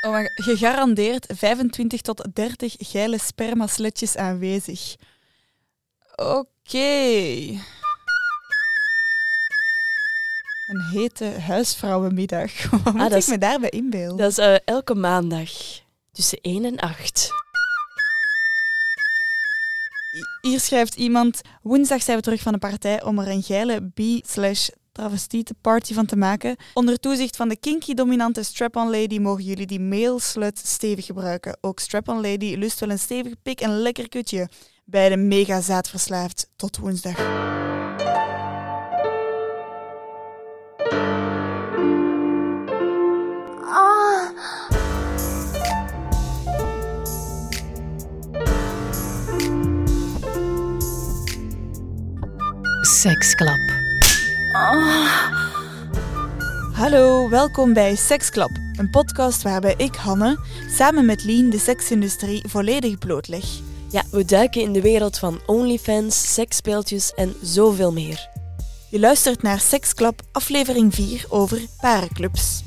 Oh gegarandeerd 25 tot 30 geile spermasletjes aanwezig. Oké. Een hete huisvrouwenmiddag. Wat moet dat ik is- me daarbij inbeelden? Dat is eh, elke maandag tussen 1 en 8. Hier schrijft iemand, woensdag zijn we terug van de partij om er een geile bi slash travestiete party van te maken. Onder toezicht van de kinky-dominante strap-on lady mogen jullie die male slut stevig gebruiken. Ook strap-on lady lust wel een stevige pik en lekker kutje. Beide mega zaadverslaafd. Tot woensdag. Seksklap. Hallo, welkom bij Seksklap, een podcast waarbij ik, Hanne, samen met Lien de seksindustrie volledig blootleg. Ja, we duiken in de wereld van OnlyFans, seksspeeltjes en zoveel meer. Je luistert naar Seksklap, aflevering 4 over parenclubs.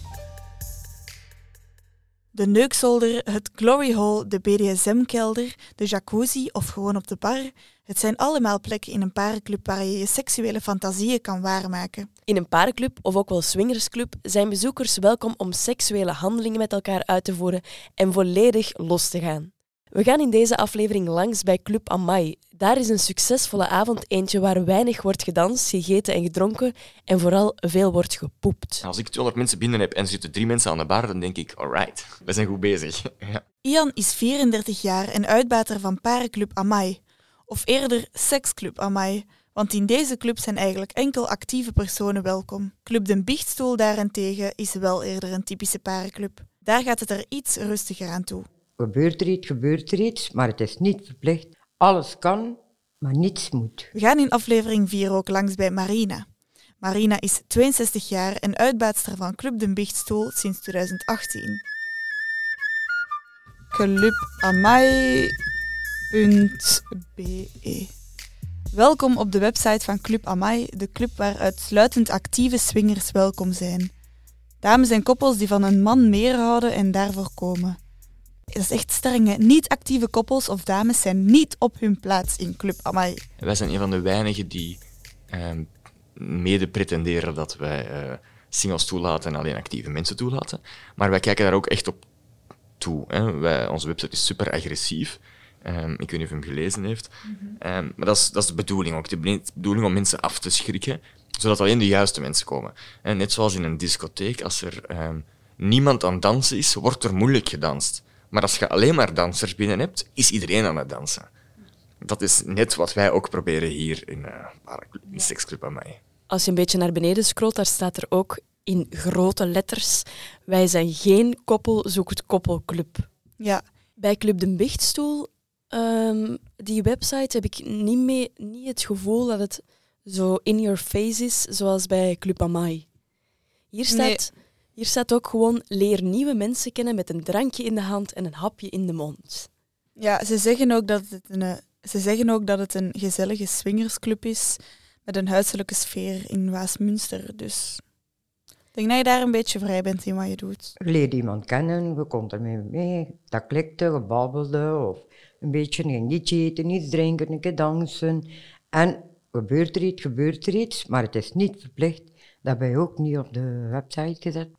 De neukzolder, het glory hole, de BDSM-kelder, de jacuzzi of gewoon op de bar. Het zijn allemaal plekken in een parenclub waar je je seksuele fantasieën kan waarmaken. In een parenclub of ook wel swingersclub zijn bezoekers welkom om seksuele handelingen met elkaar uit te voeren en volledig los te gaan. We gaan in deze aflevering langs bij Club Amai. Daar is een succesvolle avond eentje waar weinig wordt gedanst, gegeten en gedronken en vooral veel wordt gepoept. Als ik 200 mensen binnen heb en er zitten drie mensen aan de bar, dan denk ik, alright, we zijn goed bezig. Ja. Ian is 34 jaar en uitbater van parenclub Amai. Of eerder seksclub Amai. Want in deze club zijn eigenlijk enkel actieve personen welkom. Club Den Biechtstoel daarentegen is wel eerder een typische parenclub. Daar gaat het er iets rustiger aan toe. Gebeurt er iets, gebeurt er iets, maar het is niet verplicht. Alles kan, maar niets moet. We gaan in aflevering 4 ook langs bij Marina. Marina is 62 jaar en uitbaatster van Club Den Biechtstoel sinds 2018. clubamai.be Welkom op de website van Club Amai, de club waar uitsluitend actieve swingers welkom zijn. Dames en koppels die van een man meer houden en daarvoor komen. Dat is echt streng, hè? Niet-actieve koppels of dames zijn niet op hun plaats in Club Amai. Wij zijn een van de weinigen die ehm, mede pretenderen dat wij eh, singles toelaten en alleen actieve mensen toelaten. Maar wij kijken daar ook echt op toe. Hè. Wij, onze website is super agressief. Ehm, ik weet niet of u hem gelezen heeft. Ehm, maar dat is, dat is de bedoeling ook. De be- bedoeling om mensen af te schrikken, zodat alleen de juiste mensen komen. En net zoals in een discotheek, als er niemand aan dansen is, wordt er moeilijk gedanst. Maar als je alleen maar dansers binnen hebt, is iedereen aan het dansen. Dat is net wat wij ook proberen hier in, eh Paraclub- in Seksclub aan mij. Als je een beetje naar beneden scrolt, daar staat er ook in grote letters: Wij zijn geen koppel, zoekt koppelclub. Ja, Bij Club de Bichtstoel, ehm, die website, heb ik niet, mee, niet het gevoel dat het zo in your face is, zoals bij Club Amai. Hier staat, Nee. Hier staat ook gewoon leer nieuwe mensen kennen met een drankje in de hand en een hapje in de mond. Ja, ze zeggen ook dat het een, eh, ze zeggen ook dat het een gezellige swingersclub is met een huiselijke sfeer in Waasmünster. Dus ik denk dat je daar een beetje vrij bent in wat je doet. Je leert iemand kennen, je komt ermee mee, dat klikte, je babbelde, of een beetje een iets eten, iets drinken, een keer dansen. En gebeurt er iets, gebeurt er iets, maar het is niet verplicht. Dat ben je ook niet op de website gezet.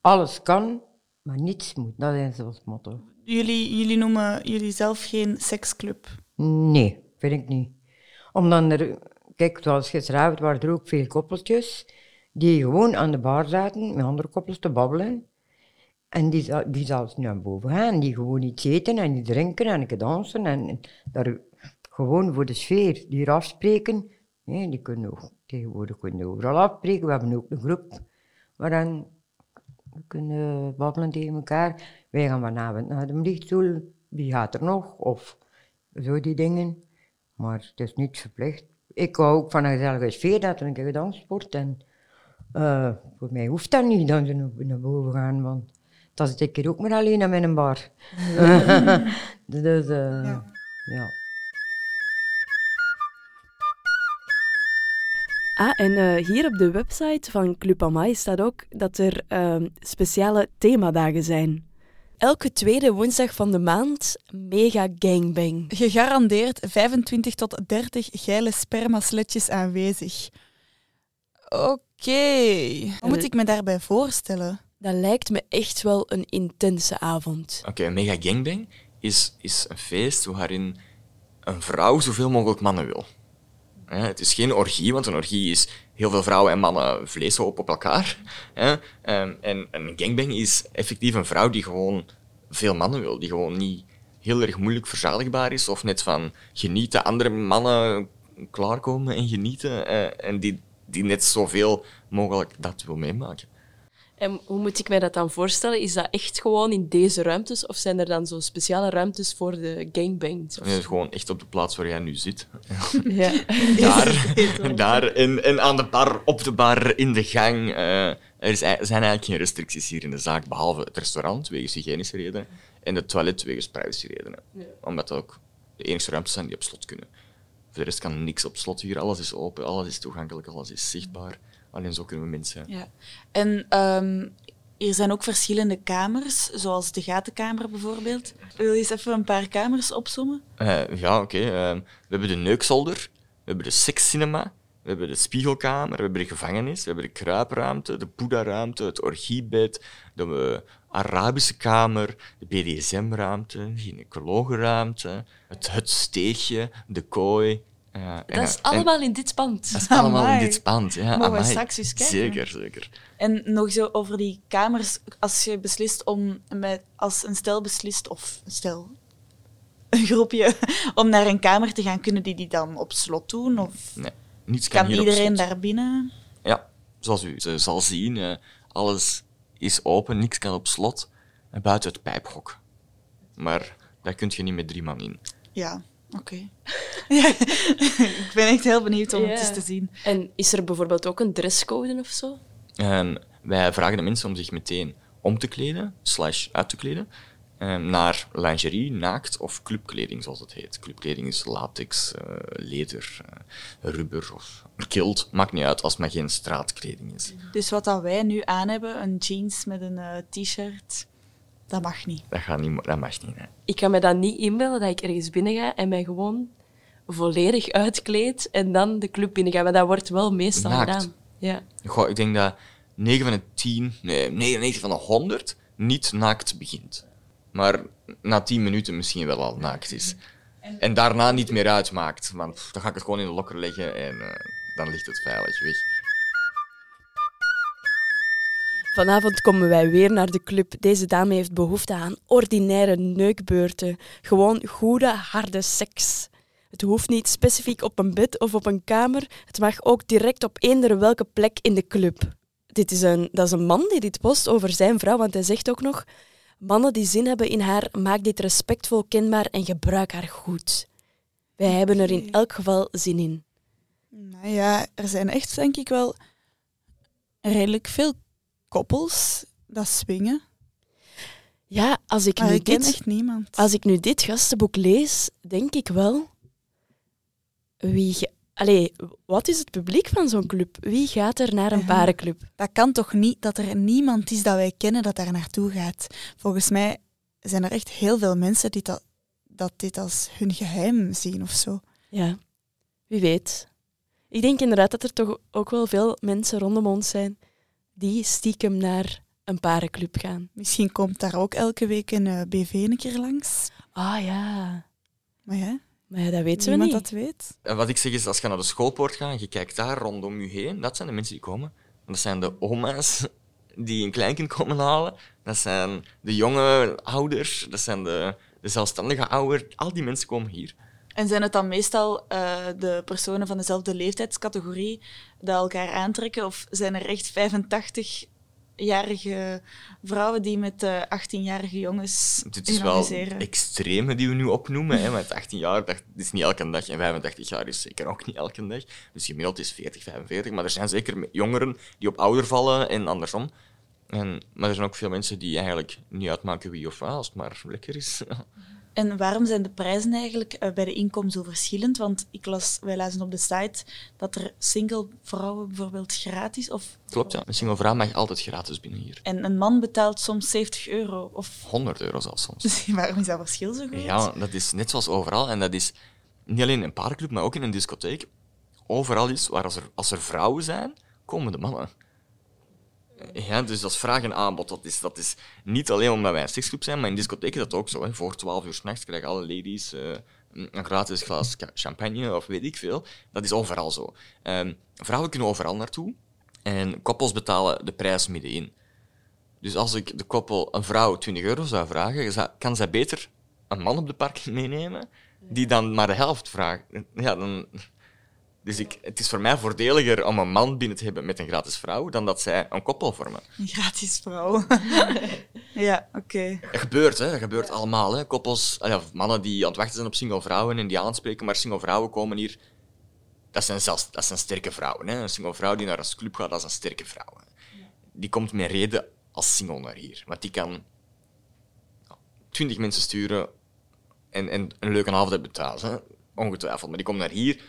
Alles kan, maar niets moet. Dat is ons motto. Jullie, jullie noemen jullie zelf geen seksclub. Nee, vind ik niet. Omdat er, kijk, zoals gisteravond waren er ook veel koppeltjes die gewoon aan de bar zaten met andere koppels te babbelen. En die, die zelfs naar boven gaan, die gewoon iets eten en iets drinken en dansen. En, daar gewoon voor de sfeer, die hier afspreken. Nee, die kunnen ook tegenwoordig kunnen overal afspreken. We hebben ook een groep waaraan we kunnen babbelen tegen elkaar. Wij gaan vanavond naar de lichtstoel, wie gaat er nog? Of zo die dingen. Maar het is niet verplicht. Ik hou ook van een gezellige sfeer, dat er een keer gedanst wordt. En eh, voor mij hoeft dat niet, dat ze naar, boven gaan, want dan zit ik hier ook maar alleen aan mijn bar. dus, eh, Ja. ja. Ah, en eh, hier op de website van Club Amai staat ook dat er ehm, speciale themadagen zijn. elke tweede woensdag van de maand mega gangbang. Gegarandeerd 25 tot 30 geile spermasletjes aanwezig. Oké. Wat moet ik me daarbij voorstellen? Dat lijkt me echt wel een intense avond. Oké, een mega gangbang is, is een feest waarin een vrouw zoveel mogelijk mannen wil. Het is geen orgie, want een orgie is heel veel vrouwen en mannen vlees op op elkaar. Ehm, En een gangbang is effectief een vrouw die gewoon veel mannen wil, die gewoon niet heel erg moeilijk verzadigbaar is of net van genieten, andere mannen klaarkomen en genieten eh, en die, die net zoveel mogelijk dat wil meemaken. En hoe moet ik mij dat dan voorstellen? Is dat echt gewoon in deze ruimtes of zijn er dan zo speciale ruimtes voor de gangbangs? gewoon echt op de plaats waar jij nu zit. Ja. daar, daar en, en aan de bar, op de bar, in de gang. eh, er, er zijn eigenlijk geen restricties hier in de zaak, behalve het restaurant, wegens hygiënische redenen, en het toilet, wegens privacy-redenen. Omdat dat ook de enige ruimtes zijn die op slot kunnen. Voor de rest kan niks op slot hier. Alles is open, alles is toegankelijk, alles is zichtbaar. Alleen zo kunnen we mensen... Ja. En ehm, er zijn ook verschillende kamers, zoals de gatenkamer bijvoorbeeld. Wil je eens even een paar kamers opzommen? Eh, ja, oké. ehm, we hebben de neukzolder, we hebben de sekscinema, we hebben de spiegelkamer, we hebben de gevangenis, we hebben de kruipruimte, de boeddha-ruimte, het orgiebed, de eh, Arabische kamer, de BDSM-ruimte, de gynaecologenruimte, het, het steegje, de kooi. Eh, en- Dat is allemaal in dit pand. dat is allemaal in dit pand. Ja, Mogen we straks eens kijken? Zeker, zeker. En nog zo over die kamers, als je beslist om met, als een stel beslist, of een stel, een groepje, om naar een kamer te gaan, kunnen die die dan op slot doen? Of Nee, niets kan, kan hier op iedereen slot. daar binnen? Ja, zoals u ze zal zien, eh, alles is open, niks kan op slot, en buiten het pijphok. Maar daar kun je niet met drie man in. Ja, oké. Ja, ik ben echt heel benieuwd om het eens te zien. En is er bijvoorbeeld ook een dresscode of zo? En wij vragen de mensen om zich meteen om te kleden, slash uit te kleden, eh, naar lingerie, naakt of clubkleding, zoals het heet. Clubkleding is latex, eh, leder, eh, rubber of kilt. Maakt niet uit als het maar geen straatkleding is. Dus wat dat wij nu aan hebben, een jeans met een eh, t-shirt, dat mag niet. Dat, gaat niet, dat mag niet. Hè. Ik kan me dan niet inbeelden dat ik ergens binnen ga en mij gewoon volledig uitkleed en dan de club binnen ga. Maar dat wordt wel meestal Naakt. gedaan. Ja. Goh, ik denk dat 9 van de 10, nee, 99 van de 100 niet naakt begint. Maar na 10 minuten misschien wel al naakt is. En daarna niet meer uitmaakt. Want dan ga ik het gewoon in de lokker leggen en eh, dan ligt het veilig weg. Vanavond komen wij weer naar de club. Deze dame heeft behoefte aan ordinaire neukbeurten. Gewoon goede, harde seks. Het hoeft niet specifiek op een bed of op een kamer. Het mag ook direct op eender welke plek in de club. Dit is een, dat is een man die dit post over zijn vrouw, want hij zegt ook nog... Mannen die zin hebben in haar, maak dit respectvol kenbaar en gebruik haar goed. Wij hebben er in elk geval zin in. Nou ja, er zijn echt, denk ik wel, redelijk veel koppels dat swingen. Ja, als ik, Maar nu ik dit, echt niemand. als ik nu dit gastenboek lees, denk ik wel... Wie ge- Allee, wat is het publiek van zo'n club? Wie gaat er naar een parenclub? Dat kan toch niet dat er niemand is dat wij kennen dat daar naartoe gaat. Volgens mij zijn er echt heel veel mensen die dat, dat dit als hun geheim zien of zo. Ja, wie weet. Ik denk inderdaad dat er toch ook wel veel mensen rondom ons zijn die stiekem naar een parenclub gaan. Misschien komt daar ook elke week een eh, BV een keer langs. Ah ja, Maar ja, maar ja, dat weten we niet. dat weet. En wat ik zeg is, als je naar de schoolpoort gaat en je kijkt daar rondom je heen, dat zijn de mensen die komen. Dat zijn de oma's die een kleinkind komen halen. Dat zijn de jonge ouders. Dat zijn de, de zelfstandige ouders. Al die mensen komen hier. En zijn het dan meestal eh, de personen van dezelfde leeftijdscategorie dat elkaar aantrekken? Of zijn er echt 85-jarige vrouwen die met eh 18-jarige jongens Dit is wel extreme die we nu opnoemen. Hè, want 18 jaar dat is niet elke dag en 85 jaar is zeker ook niet elke dag. Dus gemiddeld is 40, 45. Maar er zijn zeker jongeren die op ouder vallen en andersom. En, maar er zijn ook veel mensen die eigenlijk niet uitmaken wie of wat, als het maar lekker is. En waarom zijn de prijzen eigenlijk eh, bij de inkom zo verschillend? Want ik las, wij lazen op de site dat er single vrouwen bijvoorbeeld gratis of Klopt, ja. Een single vrouw mag altijd gratis binnen hier. en een man betaalt soms 70 euro. Of 100 euro zelfs soms. dus waarom is dat verschil zo groot? Ja, dat is net zoals overal. En dat is niet alleen in een paardenclub, maar ook in een discotheek. Overal is waar als er, als er vrouwen zijn, komen de mannen. Ja, dus dat is vraag en aanbod. Dat is, dat is niet alleen omdat wij een seksclub zijn, maar in discotheken is dat ook zo. Hè. Voor 12 uur s'nachts krijgen alle ladies eh, een gratis glas champagne of weet ik veel. Dat is overal zo. Ehm, vrouwen kunnen overal naartoe en koppels betalen de prijs middenin. Dus als ik de koppel een vrouw 20 euro zou vragen, kan zij beter een man op de parking meenemen, die dan maar de helft vraagt. Ja, dan... Dus ik, het is voor mij voordeliger om een man binnen te hebben met een gratis vrouw, dan dat zij een koppel vormen. Een gratis vrouw. ja, oké. Dat gebeurt, hè. Dat gebeurt allemaal, hè. Koppels, ah mannen die aan het wachten zijn op single vrouwen en die aanspreken, maar single vrouwen komen hier... Dat zijn, zelfs, dat zijn sterke vrouwen, hè. Een single vrouw die naar een club gaat, dat is een sterke vrouw. hè. Die komt met reden als single naar hier. Want die kan twintig mensen sturen en, en een leuke avond hebben thuis, hè. Ongetwijfeld. Maar die komt naar hier,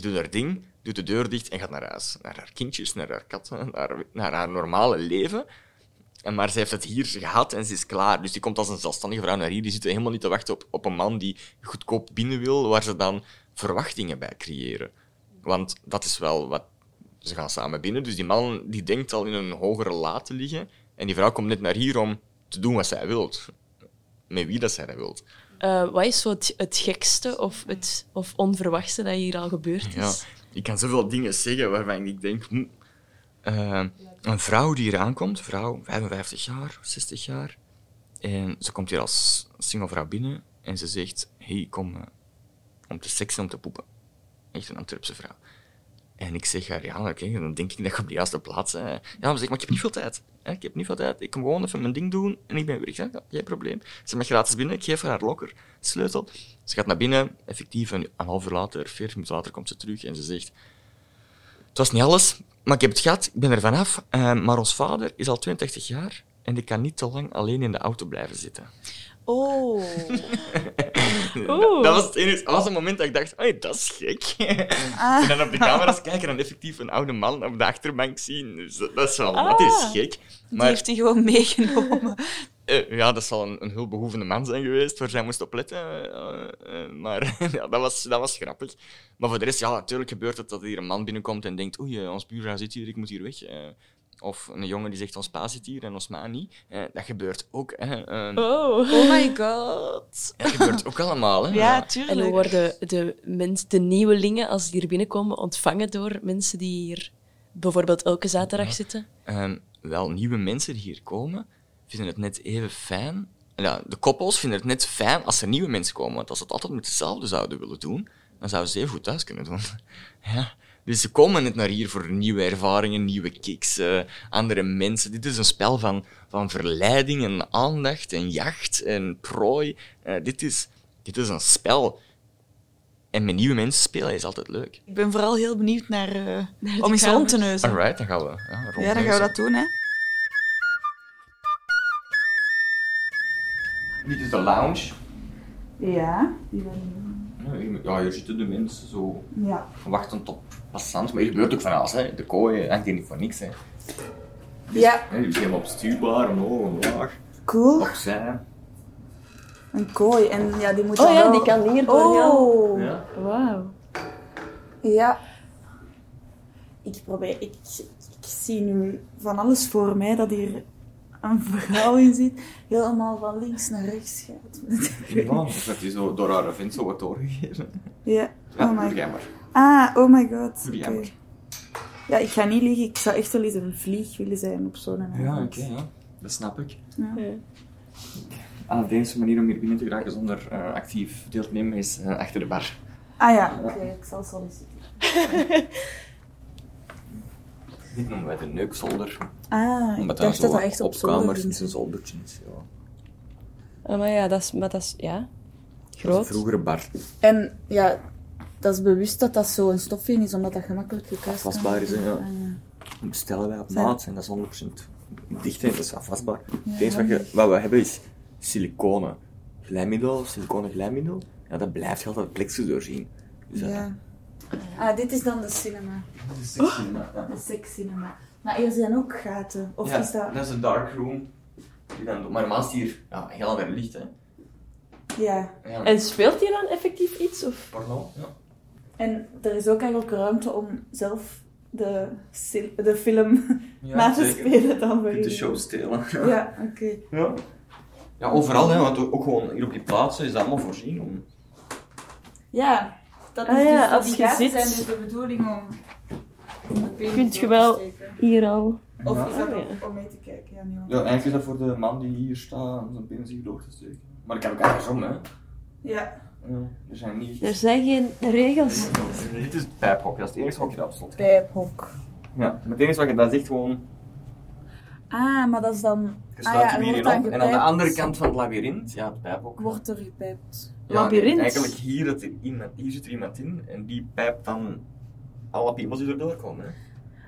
die doet haar ding, doet de deur dicht en gaat naar huis. Naar haar kindjes, naar haar katten, naar, naar haar normale leven. En maar ze heeft het hier gehad en ze is klaar. Dus die komt als een zelfstandige vrouw naar hier. Die zit helemaal niet te wachten op, op een man die goedkoop binnen wil, waar ze dan verwachtingen bij creëren. Want dat is wel wat... Ze gaan samen binnen, dus die man die denkt al in een hogere laad te liggen. En die vrouw komt net naar hier om te doen wat zij wilt. Met wie dat zij dat. Eh, wat is zo het, het gekste of het of onverwachte dat hier al gebeurd is? Ja, ik kan zoveel dingen zeggen waarvan ik denk... hm, eh, een vrouw die hier aankomt, vrouw 55 jaar, 60 jaar, en ze komt hier als single vrouw binnen en ze zegt, hey, ik kom eh, om te seksen, om te poepen. Echt een Antwerpse vrouw. En ik zeg haar, ja, oké, dan denk ik dat je op de juiste plaats bent. Ja, maar zeg, maar ik heb niet veel tijd. hè. Ik heb niet veel tijd. Ik kom gewoon even mijn ding doen en ik ben weer weg. Ja, geen probleem. Ze mag gratis binnen. Ik geef haar haar lokker, sleutel. Ze gaat naar binnen. Effectief, een, een half uur later, veertig minuten later, komt ze terug en ze zegt... Het was niet alles, maar ik heb het gehad. Ik ben er vanaf. Eh, maar ons vader is al 82 jaar en die kan niet te lang alleen in de auto blijven zitten. Oh. Oeh. Dat was het enige. Dat was een moment dat ik dacht, hey, dat is gek. En dan op de camera's kijken en effectief een oude man op de achterbank zien. Dus dat, dat is wel, dat is gek. Die Maar heeft hij gewoon meegenomen. eh, ja, dat zal een, een hulpbehoevende man zijn geweest waar zij moest op letten. eh, eh, maar ja, dat, was, dat was grappig. Maar voor de rest, ja, natuurlijk gebeurt het dat hier een man binnenkomt en denkt, oei, ons buurvrouw zit hier, ik moet hier weg. Of een jongen die zegt, ons pa zit hier en ons ma niet. Eh, dat gebeurt ook. Hè. Oh. Oh my god. Dat gebeurt ook allemaal. Hè. Ja, En tuurlijk. hoe worden de, mens, de nieuwelingen, als die hier binnenkomen, ontvangen door mensen die hier bijvoorbeeld elke zaterdag zitten? Ehm, wel, nieuwe mensen die hier komen, vinden het net even fijn. Ja, de koppels vinden het net fijn als er nieuwe mensen komen. Want als ze het altijd met dezelfde zouden willen doen, dan zouden ze even goed thuis kunnen doen. ja. Dus ze komen net naar hier voor nieuwe ervaringen, nieuwe kicks, eh, andere mensen. Dit is een spel van, van verleiding en aandacht en jacht en prooi. Eh, dit, is, dit is een spel. En met nieuwe mensen spelen is altijd leuk. Ik ben vooral heel benieuwd naar, eh, om eens rond te neuzen. Alright, dan gaan we. Ja, Ja, dan gaan we dat doen, hè. Dit is de lounge. Ja. Ja, hier- Ja, hier zitten de mensen zo Ja. wachtend op passants. Maar hier gebeurt ook van alles. Hè. De kooi hangt hier niet voor niks. Hè. Ja, Hè, Die is helemaal opstuurbaar, omhoog, omlaag, cool. opzij. Een kooi. En ja, die moet Oh ja, wel- die kan hier door. Oh. Ja. Wauw. Ja. Ik probeer... Ik, ik zie nu van alles voor mij dat hier een vrouw in zit. Helemaal van links naar rechts gaat. Ja, dat is zo door haar vent zo wat doorgegeven. Ja. Ja, Oh my maar. Ah, oh my god. Ja, ik ga niet liegen. Ik zou echt wel eens een vlieg willen zijn op zo'n Ja, oké, ja. Dat snap ik. Ja. Ah, de enige manier om hier binnen te geraken zonder eh, actief deel te nemen is eh, achter de bar. Ah ja, oké. Ik zal solliciteren. Dit noemen wij de neukzolder. Ah, ik dacht dat dat echt op ging is een zoldertje. is, Ja. Oh, maar ja, dat is, maar dat is ja, Dat is groot. een vroegere bar. En ja, dat is bewust dat dat zo'n stofje is, omdat dat gemakkelijk Afwasbaar is, hè, ja. Ah, ja. Bestellen wij op maat en dat is 100% dicht en dat is afwasbaar. het enige wat, je, wat we hebben is siliconen. glijmiddel, siliconen glijmiddel, ja, dat blijft je altijd plexus doorzien. Dus dat- Ja. Ah, dit is dan de cinema. dat is sexy, maar- ja. De sekscinema. Maar hier zijn ook gaten. Of Ja, is dat... dat is een dark room. Die dan, maar normaal is hier ja, heel ander licht, hè. Ja. Ja. En speelt hij dan effectief iets? Of? Porno? Ja. En er is ook eigenlijk ruimte om zelf de, de film Ja, na te zeker. spelen dan voor kunt de show stelen. Ja, oké. Ja. Ja, overal, hè, want ook gewoon hier op die plaatsen is dat allemaal voorzien. Om... Ja, dat is Ah ja, dus, als je zit- zijn dus de bedoeling om... Kunt je wel- te steken. Hier al. Of Ja. is dat Ah, om, ja. om mee te kijken? Ja, Ja, eigenlijk is dat voor de man die hier staat om zijn penis hier door te steken. Maar ik kan ook andersom, hè. Ja. Ja, er zijn niet... Er zijn geen regels. Dit is het pijphok, dat is het enige wat je erop stond. Pijphok. Ja, maar het enige wat je, dat is echt gewoon... Ah, maar dat is dan... Je Ah ja, op. En aan de andere kant van het labyrint, ja, het pijphok. Wordt er gepijpt. Ja, Labyrint? Eigenlijk hier, dat er iemand, hier zit er iemand in en die pijpt dan alle piemels die erdoor komen. Hè.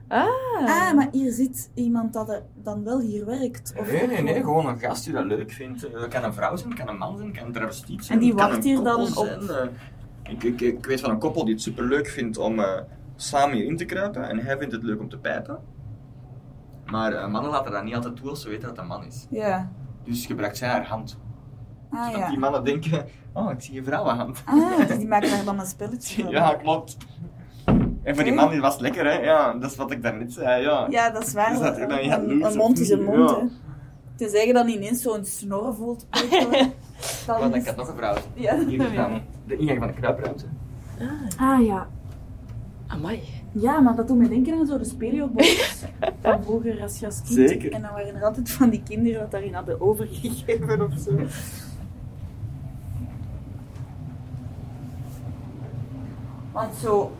Ah, maar hier zit iemand dat er dan wel hier werkt. Of Nee, nee, nee, gewoon een gast die dat leuk vindt. Eh, Dat kan een vrouw zijn, kan een man zijn, kan een travestiet zijn. En die wacht hier dan op- zijn, eh. ik, ik, ik weet van een koppel die het super leuk vindt om eh, samen hierin te kruipen en hij vindt het leuk om te pijpen. Maar eh, mannen laten dat niet altijd toe als ze weten dat het een man is. Ja. Dus gebruikt zij haar hand. Ah Zodat die ja. mannen denken, oh, ik zie een vrouwenhand. Ah, dus die maken daar dan een spelletje van. Ja, klopt. En voor die man die was het lekker, hè? Ja, dat is wat ik daarnet zei, ja. Ja, dat is waar. Dat er dan jaloers een, een mond is een mond, Ja. hè. Tenzij je dan ineens zo'n snor voelt dan dan is... kan nog een vrouw. Ja. Hier is dan de ingang van de kruipruimte. Ah ja. Amai. Ja, maar dat doet me denken aan zo de speelbox van vroeger als je als kind. Zeker. En dan waren er altijd van die kinderen dat daarin hadden overgegeven of zo. Want zo,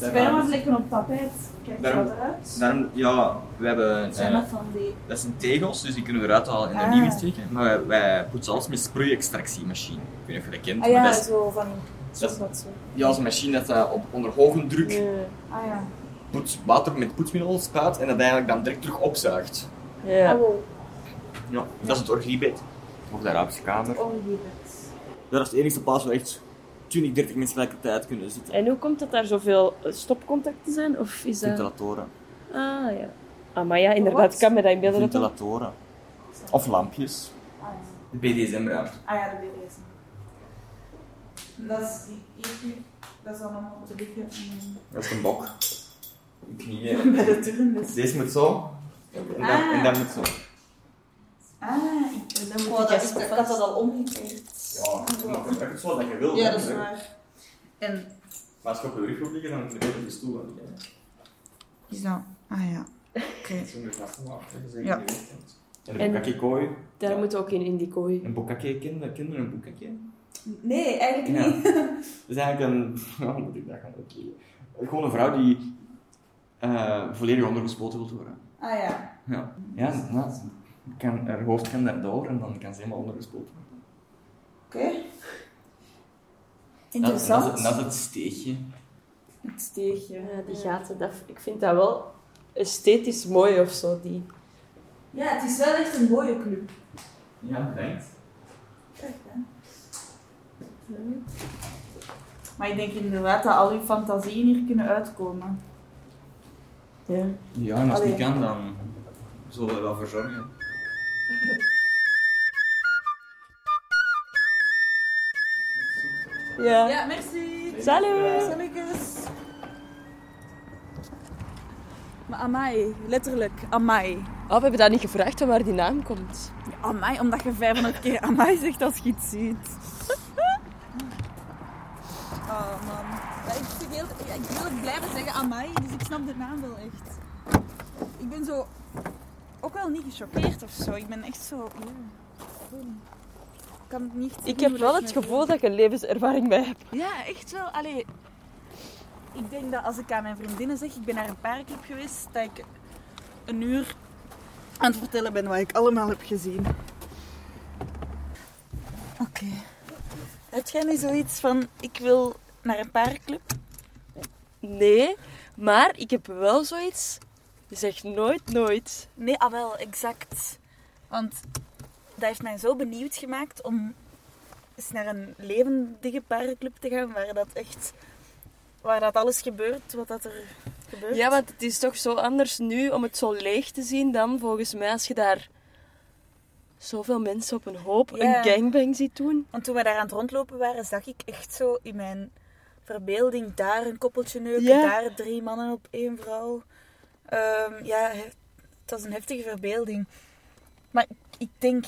spermavlekken op tapijt, kijk Daarom- dat eruit. Daarom, ja, we hebben... Zijn eh, dat van die... dat zijn tegels, dus die kunnen we eruit halen en er Ah. nieuw in steken. Maar wij, wij poetsen alles met sproeiextractiemachine. Ik weet niet of je dat kent, Ah maar ja, dat is, zo van... Dat is- dat zo. ja, dat is een machine dat eh, op, onder hoge druk Ja. Ah ja. poets, water met poetsmiddel spuit en dat eigenlijk dan direct terug opzuigt. Ja. Ah, wow. Ja, dat is het orgiebed. Of de Arabische kamer. Ongeveer. Dat is de enige plaats waar echt 20, 30 mensen tegelijkertijd kunnen zitten. En hoe komt het daar zoveel eh, stopcontacten zijn? Of is dat... Ventilatoren. Ah ja. Ah, maar ja, inderdaad, kan me dat in beelden. Ventilatoren. Of lampjes. Ah ja. De BDSM-ruimte. Ah ja, de BDSM. Dat is die dat is allemaal op de liggen. En Dat is een bok. Knieën. bij de turn, dus... Deze moet zo. En dan, Ah. en dan moet zo. Ah, ik, En dan moet oh, ik dat is, ik had dat al omgekeerd. Ja, maar het is zo dat je wil. Ja, hè. dat is waar. En Maar als je op je rug wilt liggen, dan moet je op de stoel gaan liggen. is dat... Ah ja. Oké. Vastgemaakt, hè. Dat is echt Ja. niet wegkomt. En En- een bokakje kooi. Daar moet ook in, in die kooi. Een bokakje, ken ken je een bokakje? Nee, eigenlijk Ja. niet. Dat is eigenlijk een... Hoe moet ik dat gaan uitleggen? Gewoon een vrouw die eh, volledig ondergespoten wil worden. Ah ja. Ja, ja nou, kan, haar hoofd kan daardoor en dan kan ze helemaal ondergespoten worden. Oké. Interessant. dat, is- dat is het steegje. Het steegje. Ja, die gaten, dat, ik vind dat wel esthetisch mooi of zo. Die. Ja, het is wel echt een mooie club. Ja, bedankt. Kijk, hè. Maar ik denk inderdaad dat al uw fantasieën hier kunnen uitkomen. Ja. Ja, en als het niet Allee. kan, dan zullen we wel voor zorgen. Ja. Ja, merci. Salut! Salutjes. Maar amai, letterlijk amai. Oh, we hebben dat niet gevraagd van waar die naam komt. Amai, omdat je 500 keer amai zegt als je iets ziet. Oh man. Ik, heel, ik wil het blijven zeggen amai, dus ik snap de naam wel echt. Ik ben zo ook wel niet gechoqueerd of zo. Ik ben echt zo. Ja, ik kan het niet. Ik heb wel het gevoel dat ik een levenservaring bij heb. Ja, echt wel. Allee, ik denk dat als ik aan mijn vriendinnen zeg, ik ben naar een paarclub geweest, dat ik een uur aan het vertellen ben wat ik allemaal heb gezien. Oké. Heb jij nu zoiets van, ik wil naar een paarclub? Nee, maar ik heb wel zoiets. Zeg nooit, nooit. Nee, ah wel, exact. Want dat heeft mij zo benieuwd gemaakt om eens naar een levendige parenclub te gaan, waar dat echt... Waar dat alles gebeurt, wat dat er gebeurt. Ja, want het is toch zo anders nu om het zo leeg te zien dan volgens mij als je daar zoveel mensen op een hoop Ja. een gangbang ziet doen. Want toen we daar aan het rondlopen waren, zag ik echt zo in mijn verbeelding daar een koppeltje neuken, Ja. daar drie mannen op één vrouw. Ehm, ja, he- het was een heftige verbeelding. Maar ik, denk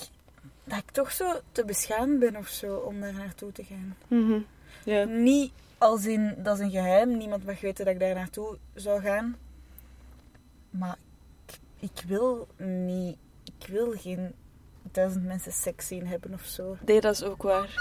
dat ik toch zo te beschaamd ben of zo om daar naartoe te gaan. Mhm. Niet als in, dat is een geheim, niemand mag weten dat ik daar naartoe zou gaan. Maar ik, ik wil niet, ik wil geen duizend mensen seks zien hebben of zo. Nee, dat is ook waar.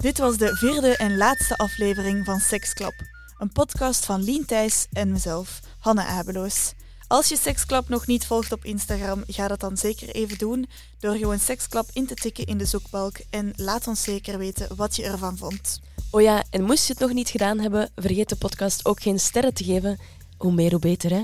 Dit was de vierde en laatste aflevering van Seksklap. Een podcast van Lien Thijs en mezelf, Hanne Abeloos. Als je Seksklap nog niet volgt op Instagram, ga dat dan zeker even doen door gewoon Seksklap in te tikken in de zoekbalk en laat ons zeker weten wat je ervan vond. Oh ja, en moest je het nog niet gedaan hebben, vergeet de podcast ook geen sterren te geven. Hoe meer, hoe beter, hè?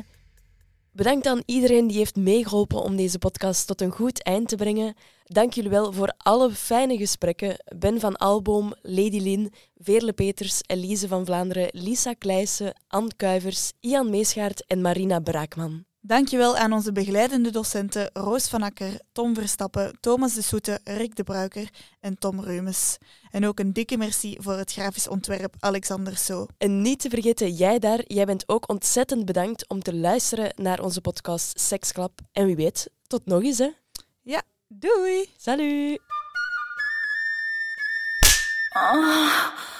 Bedankt aan iedereen die heeft meegeholpen om deze podcast tot een goed eind te brengen. Dank jullie wel voor alle fijne gesprekken. Ben van Alboom, Lady Lin, Veerle Peters, Elise van Vlaanderen, Lisa Kleijsen, Anne Kuivers, Ian Meesgaard en Marina Braakman. Dankjewel aan onze begeleidende docenten Roos van Akker, Tom Verstappen, Thomas de Soete, Rick de Bruiker en Tom Reumes. En ook een dikke merci voor het grafisch ontwerp Alexander So. En niet te vergeten, jij daar, jij bent ook ontzettend bedankt om te luisteren naar onze podcast Seksklap. En wie weet, tot nog eens, hè? Doei! Salut! Ah.